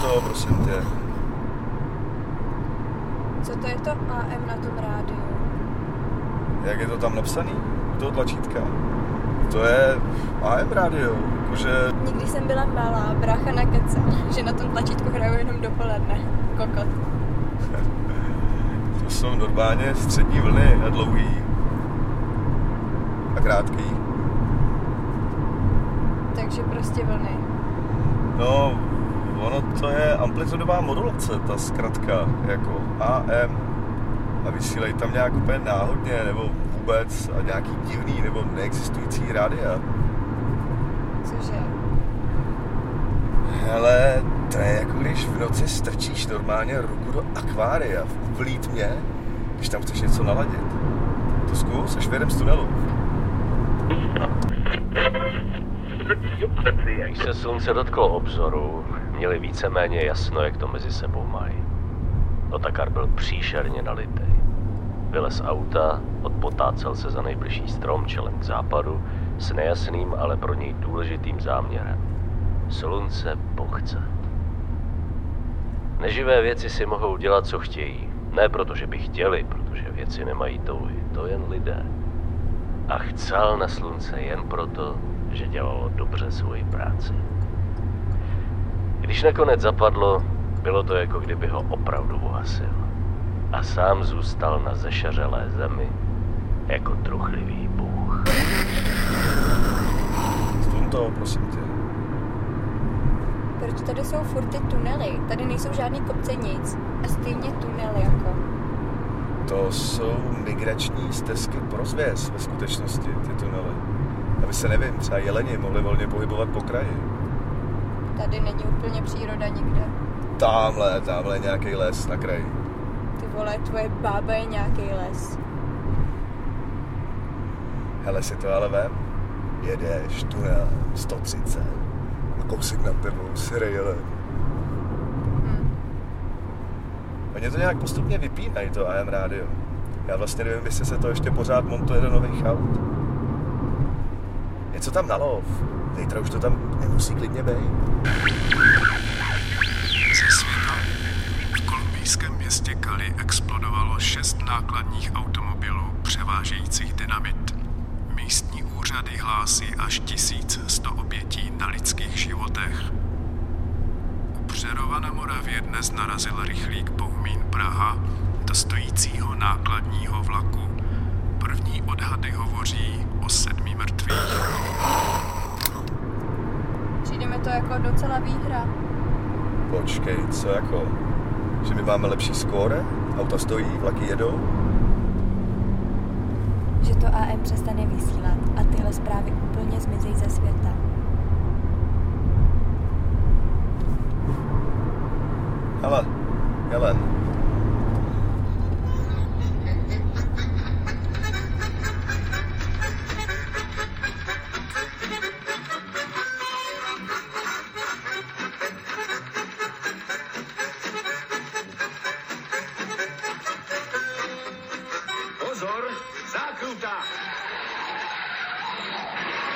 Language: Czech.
to, prosím tě. Co to je to AM na tom rádiu? Jak je to tam napsaný? U toho tlačítka. To je AM rádio. Jakože Nikdy jsem byla malá, brácha na kece, že na tom tlačítku hraju jenom dopoledne. Kokot. to jsou normálně střední vlny a dlouhý. A krátký. Takže prostě vlny. No, ono to je amplitudová modulace, ta zkratka, jako AM. A vysílají tam nějak úplně náhodně, nebo vůbec, a nějaký divný nebo neexistující rádia. Cože? Hele, to je jako když v noci strčíš normálně ruku do akvária v úplný tmě, když tam chceš něco naladit. To zkus, až vyjedem z tunelu. Když se slunce dotklo obzoru, měli víceméně jasno, jak to mezi sebou mají. Otakar byl příšerně nalitej. Vylez auta, odpotácel se za nejbližší strom čelem k západu s nejasným, ale pro něj důležitým záměrem. Slunce pochce. Neživé věci si mohou dělat, co chtějí. Ne proto, že by chtěli, protože věci nemají touhy. To jen lidé. A chcel na slunce jen proto, že dělalo dobře svoji práci. Když nakonec zapadlo, bylo to jako kdyby ho opravdu uhasil. A sám zůstal na zešařelé zemi jako truchlivý bůh. Stun to, prosím tě. Proč tady jsou furt ty tunely? Tady nejsou žádný kopce nic. A stejně tunely jako. To jsou migrační stezky pro zvěř ve skutečnosti, ty tunely. Aby se, nevím, třeba jeleni mohli volně pohybovat po kraji. Tady není úplně příroda nikde. Tamhle, tamhle je nějaký les na kraji. Ty vole, tvoje bába je nějaký les. Hele si to ale vem. Jedeš tunel 130 a kousek nad tebou syrej jelen. Hm. Oni to nějak postupně vypínají, to AM rádio. Já vlastně nevím, jestli se to ještě pořád montuje do nových aut. Něco tam nalov. Zítra už to tam nemusí klidně být. Ze světa. V kolumbijském městě Cali explodovalo šest nákladních automobilů převážejících dynamit. Místní úřady hlásí až 1100 obětí na lidských životech. U Přerova na Moravě dnes narazil rychlík Bohumín Praha do stojícího nákladního vlaku. První odhady hovoří o sedmi mrtvých. Přijde mi to jako docela výhra. Počkej, co jako? Že my máme lepší skóre? Auta stojí, vlaky jedou? Že to AM přestane vysílat a tyhle zprávy úplně zmizí ze světa. Hele, Helen, フフフ。